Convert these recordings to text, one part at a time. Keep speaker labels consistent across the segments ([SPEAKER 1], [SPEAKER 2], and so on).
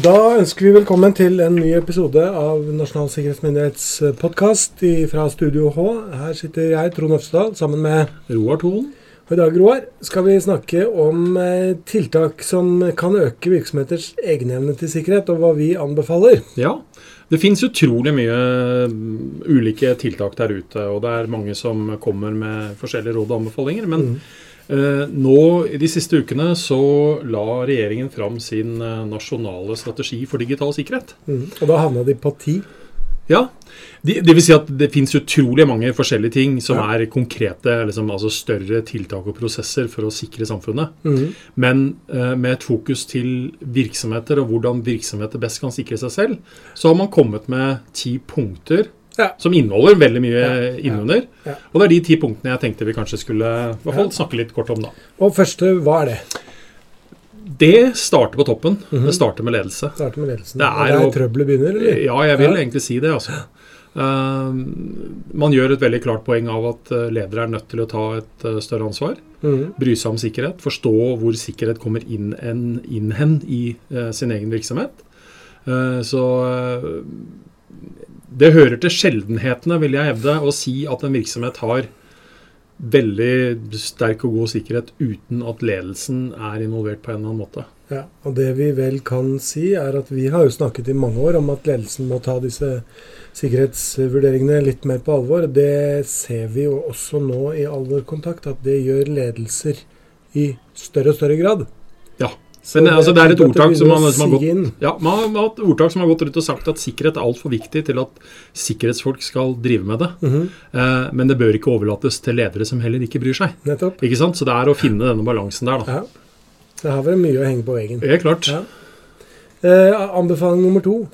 [SPEAKER 1] Da ønsker vi velkommen til en ny episode av Nasjonal sikkerhetsmyndighets podkast fra Studio H. Her sitter jeg, Trond Øfsdal, sammen med
[SPEAKER 2] Roar Thon.
[SPEAKER 1] Og I dag Roar, skal vi snakke om eh, tiltak som kan øke virksomheters egenevne til sikkerhet, og hva vi anbefaler.
[SPEAKER 2] Ja, det finnes utrolig mye mm, ulike tiltak der ute, og det er mange som kommer med forskjellige råd og anbefalinger. men mm. Eh, nå I de siste ukene så la regjeringen fram sin eh, nasjonale strategi for digital sikkerhet.
[SPEAKER 1] Mm. Og da havna de på ti?
[SPEAKER 2] Ja. Det det vil si at det finnes utrolig mange forskjellige ting som ja. er konkrete, liksom, altså større tiltak og prosesser for å sikre samfunnet. Mm. Men eh, med et fokus til virksomheter og hvordan virksomheter best kan sikre seg selv, så har man kommet med ti punkter ja. Som inneholder veldig mye ja, innunder. Ja, og det er de ti punktene jeg tenkte vi kanskje skulle fall snakke litt kort om. da.
[SPEAKER 1] Og første, hva er det?
[SPEAKER 2] Det starter på toppen. Mm -hmm. Det starter med ledelse.
[SPEAKER 1] Starter med ledelsen. Det er, der trøbbelet begynner? eller?
[SPEAKER 2] Ja, jeg vil egentlig si det. altså. Uh, man gjør et veldig klart poeng av at eh, ledere er nødt til å ta et uh, større ansvar. Mm. Bry seg om sikkerhet. Forstå hvor sikkerhet kommer inn, en, inn hen i uh, sin egen virksomhet. så det hører til sjeldenhetene, vil jeg hevde, å si at en virksomhet har veldig sterk og god sikkerhet uten at ledelsen er involvert på en eller annen måte.
[SPEAKER 1] Ja, og Det vi vel kan si, er at vi har jo snakket i mange år om at ledelsen må ta disse sikkerhetsvurderingene litt mer på alvor. Det ser vi jo også nå i Alvorkontakt, at det gjør ledelser i større og større grad.
[SPEAKER 2] Men det, altså, det er et ordtak som, man, som, har gått, ja, man har hatt ordtak som har gått rundt og sagt at sikkerhet er altfor viktig til at sikkerhetsfolk skal drive med det. Mm -hmm. eh, men det bør ikke overlates til ledere som heller ikke bryr seg.
[SPEAKER 1] Nettopp.
[SPEAKER 2] Ikke sant? Så det er å finne denne balansen der. Da.
[SPEAKER 1] Ja. Det har vært mye å henge på veggen.
[SPEAKER 2] Helt klart. Ja.
[SPEAKER 1] Eh, anbefaling nummer to?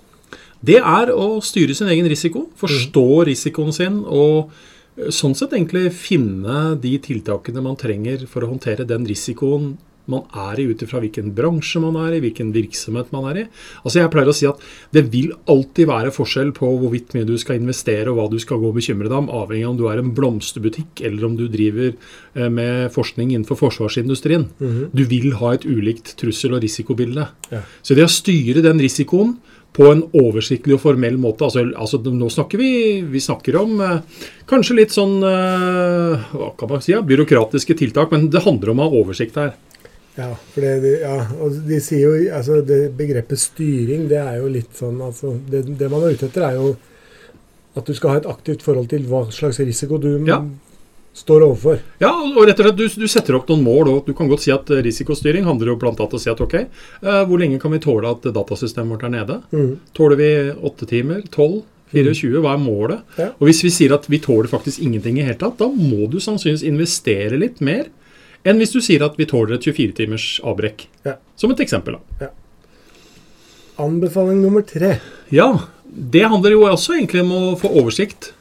[SPEAKER 2] Det er å styre sin egen risiko. Forstå mm. risikoen sin. og eh, sånn sett egentlig finne de tiltakene man trenger for å håndtere den risikoen man er i ut ifra hvilken bransje man er i, hvilken virksomhet man er i. Altså Jeg pleier å si at det vil alltid være forskjell på hvorvidt mye du skal investere og hva du skal gå og bekymre deg om, avhengig av om du er en blomsterbutikk eller om du driver eh, med forskning innenfor forsvarsindustrien. Mm -hmm. Du vil ha et ulikt trussel- og risikobilde. Ja. Så det å styre den risikoen på en oversiktlig og formell måte. Altså, altså nå snakker vi, vi snakker om eh, kanskje litt sånn eh, hva kan man si, ja, byråkratiske tiltak, men det handler om å ha oversikt her.
[SPEAKER 1] Ja, for det, ja, og de sier jo altså det Begrepet styring, det er jo litt sånn altså, det, det, man er ute etter, er jo at du skal ha et aktivt forhold til hva slags risiko du ja. står overfor.
[SPEAKER 2] Ja, og rett og slett du, du, setter opp noen mål. og Du kan godt si at risikostyring handler jo bl.a. om å si at ok, uh, hvor lenge kan vi tåle at datasystemet vårt er nede? Mm. Tåler vi åtte timer? Tolv? 24, mm. hva er målet? Ja. Og Hvis vi sier at vi tåler faktisk ingenting i hele tatt, da må du sannsynligvis investere litt mer enn hvis du sier at vi tåler et 24 timers avbrekk. Ja. Som et eksempel. da. Ja.
[SPEAKER 1] Anbefaling nummer tre.
[SPEAKER 2] Ja, det handler jo også egentlig om å få oversikt.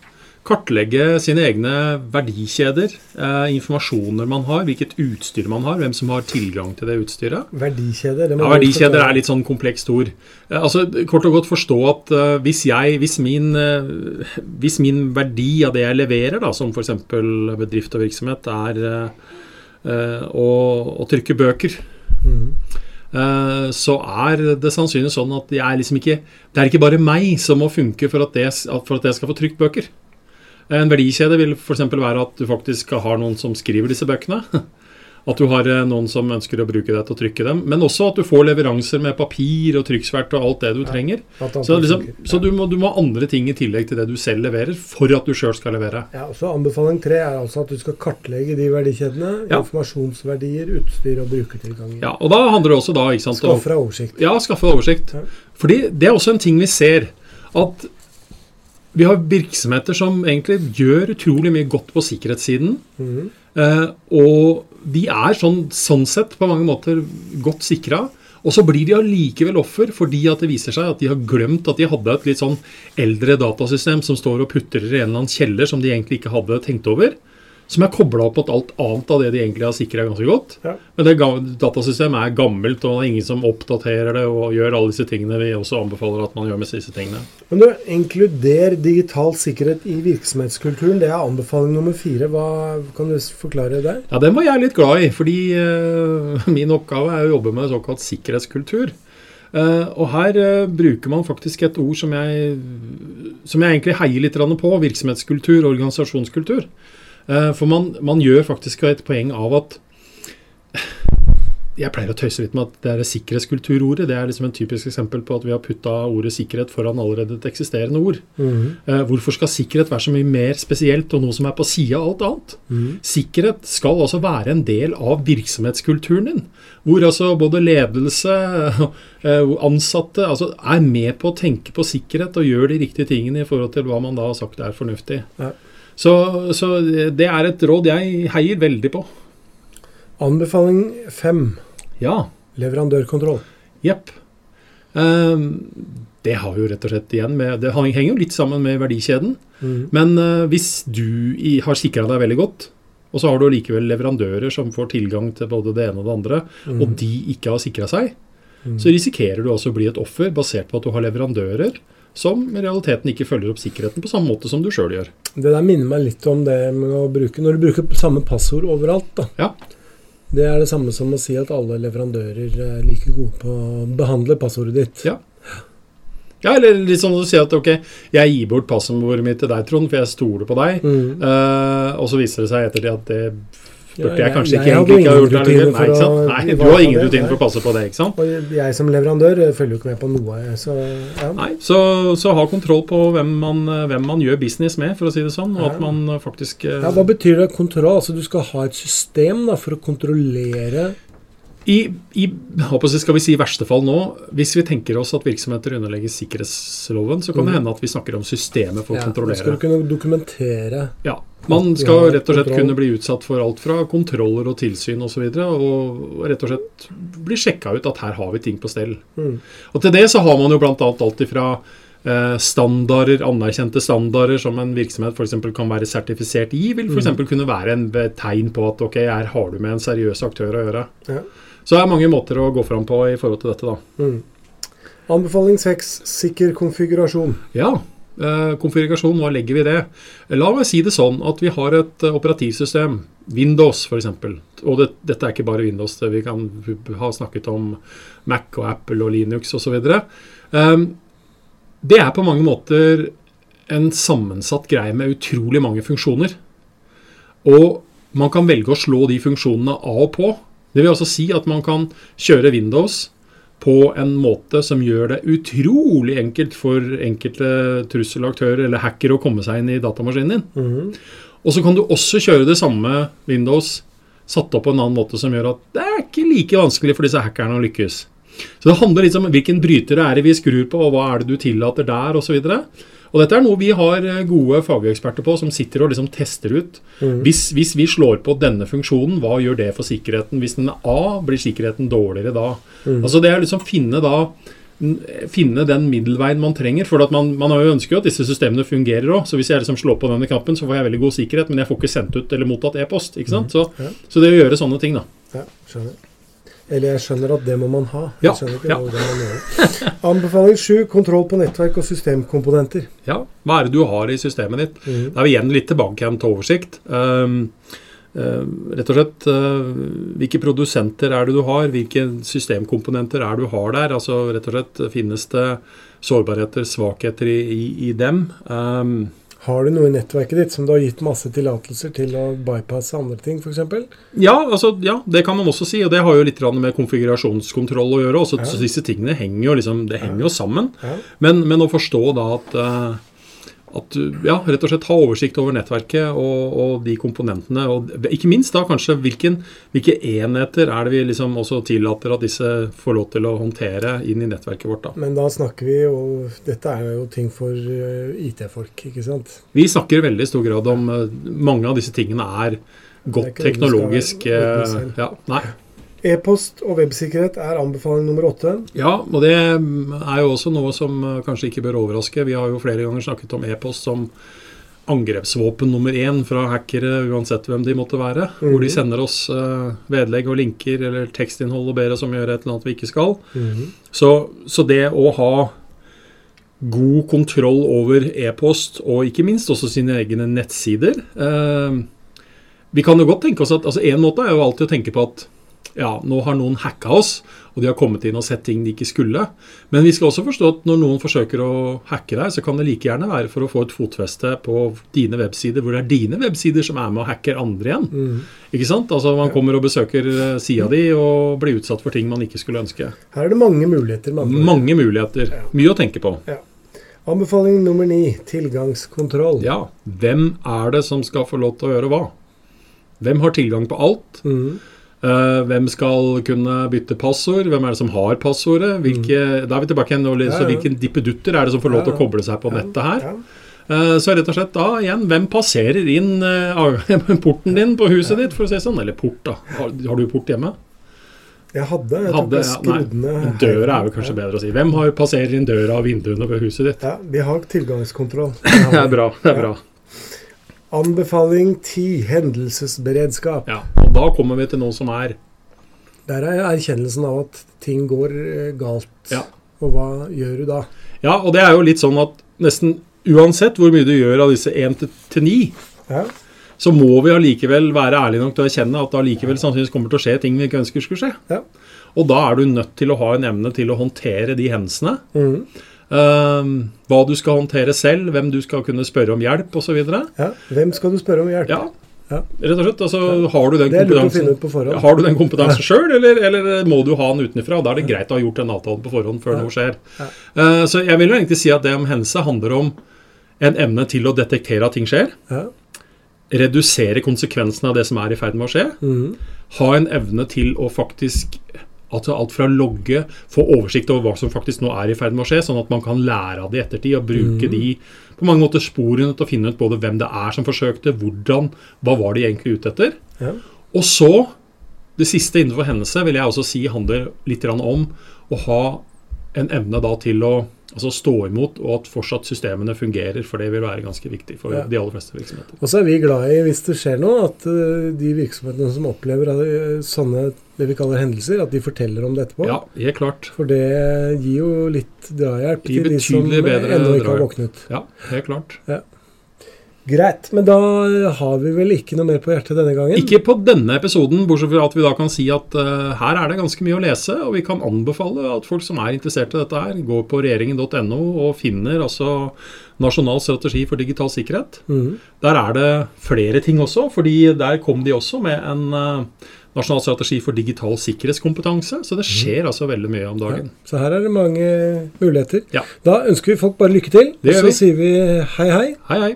[SPEAKER 2] Kartlegge sine egne verdikjeder, eh, informasjoner man har, hvilket utstyr man har, hvem som har tilgang til det utstyret.
[SPEAKER 1] Verdikjeder? Det
[SPEAKER 2] ja, verdikjeder er litt sånn komplekst ord. Eh, altså, Kort og godt forstå at eh, hvis, jeg, hvis, min, uh, hvis, min, verdi av det jeg leverer, da, som f.eks. bedrift og virksomhet, er uh, og, og trykke bøker. Mm. Så er det sannsynligvis sånn at jeg liksom ikke, det er ikke bare meg som må funke for at, det, for at jeg skal få trykt bøker. En verdikjede vil f.eks. være at du faktisk har noen som skriver disse bøkene. At du har eh, noen som ønsker å bruke deg til å trykke dem. Men også at du får leveranser med papir og trykksvert og alt det du ja, trenger. Så, liksom, så du, må, du, må, ha andre ting i tillegg til det du selv leverer, for at du sjøl skal levere.
[SPEAKER 1] Ja, så Anbefaling tre er altså at du skal kartlegge de verdikjedene. Ja. Informasjonsverdier, utstyr og brukertilganger.
[SPEAKER 2] Ja, og da handler det også da ikke sant,
[SPEAKER 1] Skaffe oversikt.
[SPEAKER 2] Ja, skaffe oversikt. Ja. Fordi det er også en ting vi ser. At vi har virksomheter som egentlig gjør utrolig mye godt på sikkerhetssiden. Mm. Eh, og de er sånn, sånn sett på mange måter godt sikra. Og så blir de allikevel offer fordi at det viser seg at de har glemt at de hadde et litt sånn eldre datasystem som står og putrer i en eller annen kjeller som de egentlig ikke hadde tenkt over som er kobla opp mot alt annet av det de egentlig har sikra ganske godt. Ja. Men det datasystemet er gammelt, og det er ingen som oppdaterer det og gjør alle disse tingene vi også anbefaler at man gjør med disse tingene.
[SPEAKER 1] Men du, Inkluder digital sikkerhet i virksomhetskulturen. Det er anbefaling nummer fire. Hva Kan du forklare det?
[SPEAKER 2] Ja, Den var jeg litt glad i. Fordi uh, min oppgave er å jobbe med såkalt sikkerhetskultur. Uh, og her uh, bruker man faktisk et ord som jeg, som jeg egentlig heier litt på. Virksomhetskultur, organisasjonskultur. Eh, for man, man gjør faktisk et poeng av at jeg pleier å tøyse litt med at det er sikkerhetskulturordet. Det er liksom en typisk eksempel på at vi har putta ordet sikkerhet foran allerede et eksisterende ord. Eh, hvorfor skal sikkerhet være så mye mer spesielt og noe som er på sida av alt annet? Sikkerhet skal altså være en del av virksomhetskulturen din. Hvor altså både ledelse, eh, ansatte altså er med på å tenke på sikkerhet og gjør de riktige tingene i forhold til hva man da har sagt er fornuftig.
[SPEAKER 1] Ja.
[SPEAKER 2] Så, så det er et råd jeg heier veldig på.
[SPEAKER 1] Anbefaling fem.
[SPEAKER 2] Ja.
[SPEAKER 1] Leverandørkontroll.
[SPEAKER 2] Jepp. Um, det har jo rett og slett igjen med Det henger jo litt sammen med verdikjeden.
[SPEAKER 1] Mm.
[SPEAKER 2] Men uh, hvis du i, har sikra deg veldig godt, og så har du likevel leverandører som får tilgang til både det ene og det andre,
[SPEAKER 1] mm.
[SPEAKER 2] og de ikke har sikra seg,
[SPEAKER 1] Mhm.
[SPEAKER 2] så risikerer du også å bli et offer basert på at du har leverandører som i realiteten ikke følger opp sikkerheten på samme måte som du sjøl gjør.
[SPEAKER 1] Det der minner meg litt om det med å bruke Når du bruker samme passord overalt, da.
[SPEAKER 2] Ja.
[SPEAKER 1] Det er det samme som å si at alle leverandører er like gode på å behandle passordet ditt.
[SPEAKER 2] Ja. Ja, eller litt sånn at du sier at ok, jeg gir bort passordet mitt til deg, Trond, for jeg stoler på deg.
[SPEAKER 1] Mm.
[SPEAKER 2] Uh, og så viser det seg etter det at det burde jeg kanskje ikke egentlig ikke ha gjort det
[SPEAKER 1] for
[SPEAKER 2] Nei, ikke sant?
[SPEAKER 1] å
[SPEAKER 2] Nei, du har ingen rutiner for å passe på det, ikke sant?
[SPEAKER 1] Og jeg som leverandør eh, følger jo ikke med på noe. Så ja.
[SPEAKER 2] Nei, så, så ha kontroll på hvem man, hvem man gjør business med, for å si det sånn. Og at man faktisk eh,
[SPEAKER 1] ja, Hva betyr det kontroll? Altså Du skal ha et system da for å kontrollere
[SPEAKER 2] I, i skal vi si verste fall nå, hvis vi tenker oss at virksomheter underlegges sikkerhetsloven, så kan det
[SPEAKER 1] Mhm.
[SPEAKER 2] hende at vi snakker om systemet for å
[SPEAKER 1] ja, Da skal du kunne dokumentere
[SPEAKER 2] Ja, Man skal rett og slett kunne bli utsatt for alt fra kontroller og tilsyn osv. Og, så videre, og rett og slett bli sjekka ut at her har vi ting på stell.
[SPEAKER 1] mm.
[SPEAKER 2] Og til det så har man jo bl.a. alt ifra eh, standarder, anerkjente standarder som en virksomhet f.eks. kan være sertifisert i, vil f.eks.
[SPEAKER 1] Mm.
[SPEAKER 2] kunne være en tegn på at ok, her har du med en seriøs aktør å gjøre.
[SPEAKER 1] Ja.
[SPEAKER 2] Så det er mange måter å gå fram på i forhold til dette, da.
[SPEAKER 1] Mm. Anbefaling seks sikker konfigurasjon.
[SPEAKER 2] Ja, konfigurasjon, hva legger vi i det? La meg si det sånn at vi har et eh, operativsystem, Windows f.eks. Og det, dette er ikke bare Windows, vi kan ha snakket om Mac og Apple og Linux osv. Um, det er på mange måter en sammensatt greie med utrolig mange funksjoner. Og man kan velge å slå de funksjonene av og på. Det vil altså si at man kan kjøre Windows på en måte som gjør det utrolig enkelt for enkelte trusselaktører eller hackere å komme seg inn i datamaskinen din.
[SPEAKER 1] Mhm.
[SPEAKER 2] Og så kan du også kjøre det samme Windows satt opp på en annen måte som gjør at det er ikke like vanskelig for disse hackerne å lykkes. Så det handler litt om hvilken bryter det er vi skrur på, og hva er det du tillater der, osv. Og dette er noe vi har eh, gode fageksperter på, som sitter og liksom tester ut.
[SPEAKER 1] Mm.
[SPEAKER 2] Hvis, hvis vi slår på denne funksjonen, hva gjør det for sikkerheten? Hvis den er A, blir sikkerheten dårligere da?
[SPEAKER 1] Mm.
[SPEAKER 2] Altså Det er liksom finne da Finne den middelveien man trenger. For at man, man har jo ønsket at disse systemene fungerer òg. Så hvis jeg liksom slår på denne knappen, så får jeg veldig god sikkerhet, men jeg får ikke sendt ut eller mottatt e-post. ikke sant? Så,
[SPEAKER 1] Ja.
[SPEAKER 2] så det å gjøre sånne ting, da.
[SPEAKER 1] Ja, skjønner. Eller jeg skjønner at det må man ha.
[SPEAKER 2] Ja,
[SPEAKER 1] skjønner ikke
[SPEAKER 2] ja.
[SPEAKER 1] hvordan man gjør det. Anbefaling sju kontroll på nettverk og systemkomponenter.
[SPEAKER 2] Ja, Hva er det du har i systemet ditt?
[SPEAKER 1] Mm.
[SPEAKER 2] Da er vi igjen litt tilbake igjen til oversikt. Um, uh, rett og slett, uh, hvilke produsenter er det du har? Hvilke systemkomponenter er det du har der? Altså rett og slett, Finnes det sårbarheter, svakheter i, i, i dem? Um,
[SPEAKER 1] Har du noe i nettverket ditt som du har gitt masse tillatelser til å bypasse andre ting, f.eks.?
[SPEAKER 2] ja, altså, ja, det kan man også si. Og det har jo litt med konfigurasjonskontroll å gjøre. Også,
[SPEAKER 1] Ja.
[SPEAKER 2] Disse tingene henger jo liksom, det henger jo sammen. Men, men å forstå da at, eh, at ja, rett og slett ha oversikt over nettverket og, og de komponentene. Og ikke minst da kanskje hvilken, hvilke enheter er det vi liksom også tillater at disse får lov til å håndtere inn i nettverket vårt. da.
[SPEAKER 1] Men da snakker vi jo Dette er jo ting for eh, IT-folk, ikke sant?
[SPEAKER 2] Vi snakker i veldig stor grad om eh, mange av disse tingene er godt
[SPEAKER 1] Det er
[SPEAKER 2] teknologisk
[SPEAKER 1] skal
[SPEAKER 2] eh,
[SPEAKER 1] selv.
[SPEAKER 2] ja, Nei.
[SPEAKER 1] E-post og websikkerhet er anbefaling nummer åtte.
[SPEAKER 2] Ja, og det er jo også noe som eh, kanskje ikke bør overraske. Vi har jo flere ganger snakket om e-post som angrepsvåpen nummer én fra hackere, uansett hvem de måtte være. Hvor de
[SPEAKER 1] Mhm.
[SPEAKER 2] sender oss eh, vedlegg og linker eller tekstinnhold og ber oss om å gjøre et eller annet vi ikke skal. Så, så det å ha god kontroll over e-post, og ikke minst også sine egne nettsider eh, Vi kan jo godt tenke oss at altså En måte er jo alltid å tenke på at ja, nå har noen hacka oss, og de har kommet inn og sett ting de ikke skulle. Men vi skal også forstå at når noen forsøker å hacke deg, så kan det like gjerne være for å få et fotfeste på dine websider, hvor det er dine websider som er med og hacker andre igjen.
[SPEAKER 1] Mm.
[SPEAKER 2] Ikke sant? Altså Man kommer og besøker eh, sida di og blir utsatt for ting man ikke skulle ønske.
[SPEAKER 1] Her er det mange muligheter. med.
[SPEAKER 2] Mange muligheter. Mye å tenke på.
[SPEAKER 1] Anbefaling nummer ni tilgangskontroll.
[SPEAKER 2] Ja, hvem er det som skal få lov til å gjøre hva? Hvem har tilgang på alt?
[SPEAKER 1] Mhm.
[SPEAKER 2] Eh, hvem skal kunne bytte passord? Hvem er det som har passordet? Hvilke, Da er vi tilbake igjen.
[SPEAKER 1] Mm.
[SPEAKER 2] Så
[SPEAKER 1] ja.
[SPEAKER 2] hvilke dippedutter er det som får lov til å koble seg på nettet her? Eh, Så rett og slett da igjen, hvem passerer inn eh, porten din på huset ditt, for å si sånn? Eller port, da. Har, har du port hjemme?
[SPEAKER 1] Jeg hadde, jeg
[SPEAKER 2] Hadde, ja, nei, Døra er jo kanskje bedre å si. Hvem har passerer inn døra og vinduene på huset ditt?
[SPEAKER 1] Ja, vi har tilgangskontroll.
[SPEAKER 2] Det er bra. det er bra.
[SPEAKER 1] Anbefaling ti hendelsesberedskap.
[SPEAKER 2] Ja, og Da kommer vi til noe som er
[SPEAKER 1] Der er erkjennelsen av at ting går eh, galt.
[SPEAKER 2] Ja.
[SPEAKER 1] Og hva gjør du da?
[SPEAKER 2] Ja, og det er jo litt sånn at nesten uansett hvor mye du gjør av disse 1 til 9,
[SPEAKER 1] Ja,
[SPEAKER 2] så må vi allikevel være ærlige nok til å erkjenne at det allikevel sannsynligvis kommer til å skje ting vi ikke ønsker skulle skje.
[SPEAKER 1] Ja.
[SPEAKER 2] Og da er du nødt til å ha en evne til å håndtere de hendelsene.
[SPEAKER 1] Mhm.
[SPEAKER 2] Ehm, hva du skal håndtere selv, hvem du skal kunne spørre om hjelp osv.
[SPEAKER 1] ja. Hvem skal du spørre om hjelp?
[SPEAKER 2] Ja,
[SPEAKER 1] Ja.
[SPEAKER 2] rett og slett. Altså, har du den kompetansen. Har du den kompetansen sjøl, eller, eller må du ha den utenfra? Da er det greit å ha gjort den avtalen på forhånd før noe skjer.
[SPEAKER 1] Ja.
[SPEAKER 2] Eh, så jeg vil jo egentlig si at det om hendelse handler om en evne til å detektere at ting skjer.
[SPEAKER 1] Ja.
[SPEAKER 2] Redusere konsekvensene av det som er i ferd med å skje.
[SPEAKER 1] Mm.
[SPEAKER 2] Ha en evne til å faktisk Altså alt fra logge, få oversikt over hva som faktisk nå er i ferd med å skje, sånn at man kan lære av det i ettertid og bruke
[SPEAKER 1] mm.
[SPEAKER 2] de på mange måter sporene til å finne ut både hvem det er som forsøkte, hvordan, hva var de egentlig ute etter.
[SPEAKER 1] Ja.
[SPEAKER 2] Og så, det siste innenfor hendelse, vil jeg også si handler litt om å ha en evne da til å altså stå imot, og at fortsatt systemene fungerer, for det vil være ganske viktig for
[SPEAKER 1] Ja.
[SPEAKER 2] de aller fleste virksomheter.
[SPEAKER 1] Og så er vi glad i, hvis det skjer noe, at eh, de virksomhetene som opplever eh, sånne det vi kaller hendelser, at de forteller om det etterpå.
[SPEAKER 2] Ja, helt klart.
[SPEAKER 1] For det gir jo litt drahjelp til de som ennå ikke har våknet.
[SPEAKER 2] Ja, helt klart.
[SPEAKER 1] Greit, men da har vi vel ikke noe mer på hjertet denne gangen?
[SPEAKER 2] Ikke på denne episoden, bortsett fra at vi da kan si at uh, her er det ganske mye å lese, og vi kan anbefale at folk som er interessert i dette her, går på regjeringen.no og finner altså Nasjonal strategi for digital sikkerhet.
[SPEAKER 1] Mhm.
[SPEAKER 2] Der er det flere ting også, fordi der kom de også med en uh, nasjonal strategi for digital sikkerhetskompetanse. Så det skjer altså veldig mye om dagen.
[SPEAKER 1] Ja, så her er det mange muligheter.
[SPEAKER 2] Ja.
[SPEAKER 1] Da ønsker vi folk bare lykke til.
[SPEAKER 2] Det
[SPEAKER 1] Og så
[SPEAKER 2] vi.
[SPEAKER 1] sier vi hei, hei.
[SPEAKER 2] Hei, hei.